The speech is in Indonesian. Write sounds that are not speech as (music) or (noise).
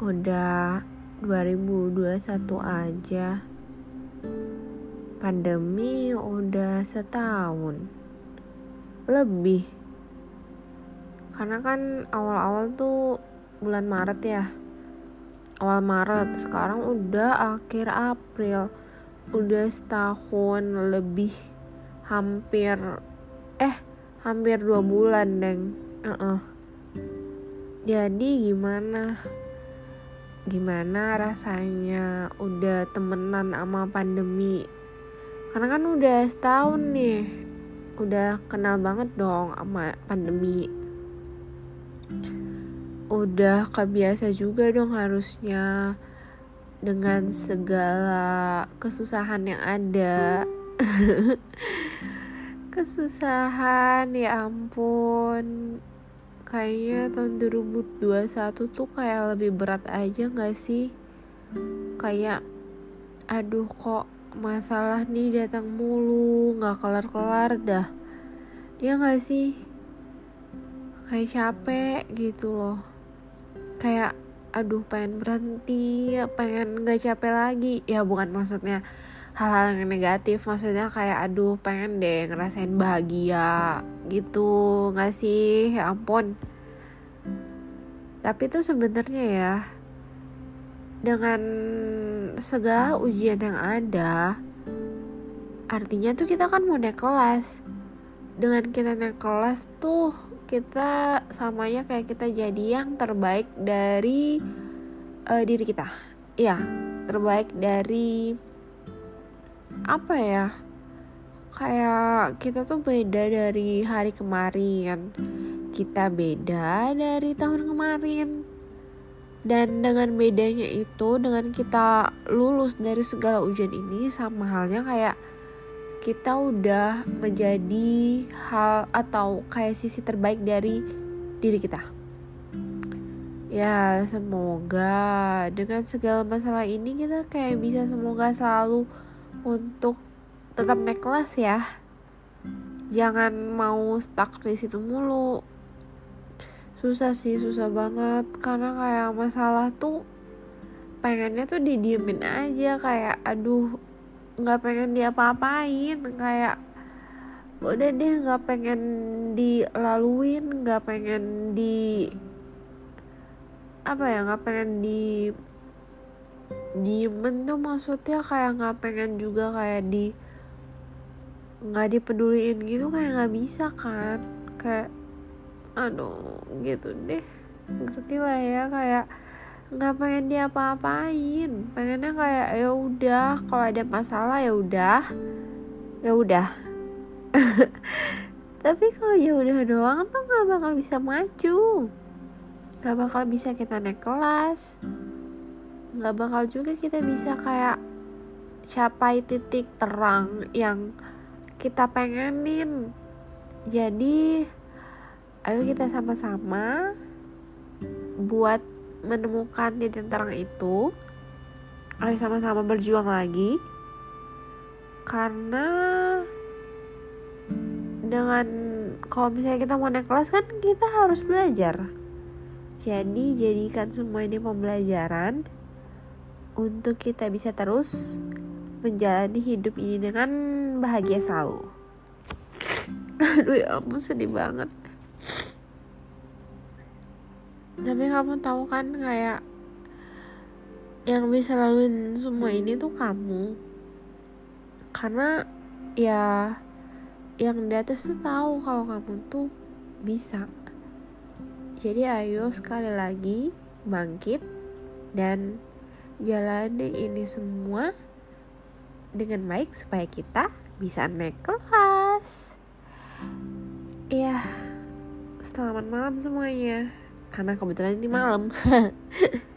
Udah 2021 aja. Pandemi udah setahun. Lebih. Karena kan awal-awal tuh bulan Maret ya. Awal Maret. Sekarang udah akhir April. Udah setahun lebih. Hampir Eh hampir dua bulan deng. Uh -uh. Jadi gimana gimana rasanya udah temenan sama pandemi? Karena kan udah setahun nih udah kenal banget dong sama pandemi. Udah kebiasa juga dong harusnya dengan segala kesusahan yang ada. (laughs) Kesusahan ya ampun kayaknya tahun 2021 tuh kayak lebih berat aja gak sih? Kayak aduh kok masalah nih datang mulu gak kelar-kelar dah. Ya gak sih? Kayak capek gitu loh. Kayak aduh pengen berhenti pengen gak capek lagi. Ya bukan maksudnya hal-hal yang negatif maksudnya kayak aduh pengen deh ngerasain bahagia gitu nggak sih? Ya ampun. Tapi itu sebenarnya ya dengan segala ujian yang ada artinya tuh kita kan mau naik kelas. Dengan kita naik kelas tuh kita samanya kayak kita jadi yang terbaik dari uh, diri kita. Ya terbaik dari apa ya kayak kita tuh beda dari hari kemarin. Kita beda dari tahun kemarin. Dan dengan bedanya itu dengan kita lulus dari segala ujian ini sama halnya kayak kita udah menjadi hal atau kayak sisi terbaik dari diri kita. Ya semoga dengan segala masalah ini kita kayak bisa semoga selalu untuk tetap naik kelas ya. Jangan mau stuck di situ mulu. Susah sih susah banget. Karena kayak masalah tuh pengennya tuh didiemin aja. Kayak aduh nggak pengen diapa-apain. Kayak udah deh nggak pengen dilaluin nggak pengen di apa ya nggak pengen di diemen tuh maksudnya kayak nggak pengen juga kayak di nggak dipeduliin gitu kayak nggak bisa kan. Kayak aduh gitu deh. Ngerti lah ya kayak nggak pengen dia apa-apain pengennya kayak ya udah kalau ada masalah ya udah. Ya udah. (laughs) Tapi kalau ya udah doang tuh nggak bakal bisa maju. Nggak bakal bisa kita naik kelas. Nggak bakal juga kita bisa kayak capai titik terang yang kita pengenin. Jadi ayo kita sama-sama buat menemukan titik terang itu. Ayo sama-sama berjuang lagi. Karena dengan kalau misalnya kita mau naik kelas kan kita harus belajar. Jadi jadikan semua ini pembelajaran untuk kita bisa terus menjalani hidup ini dengan bahagia selalu. (laughs) Aduh ya ampun sedih banget. Tapi kamu tahu kan kayak yang bisa laluin semua ini tuh kamu. Karena ya yang di atas tuh tahu kalau kamu tuh bisa. Jadi ayo sekali lagi bangkit dan jalani ini semua dengan baik supaya kita bisa naik kelas. Iya, selamat malam semuanya. Karena kebetulan ini malam. (laughs)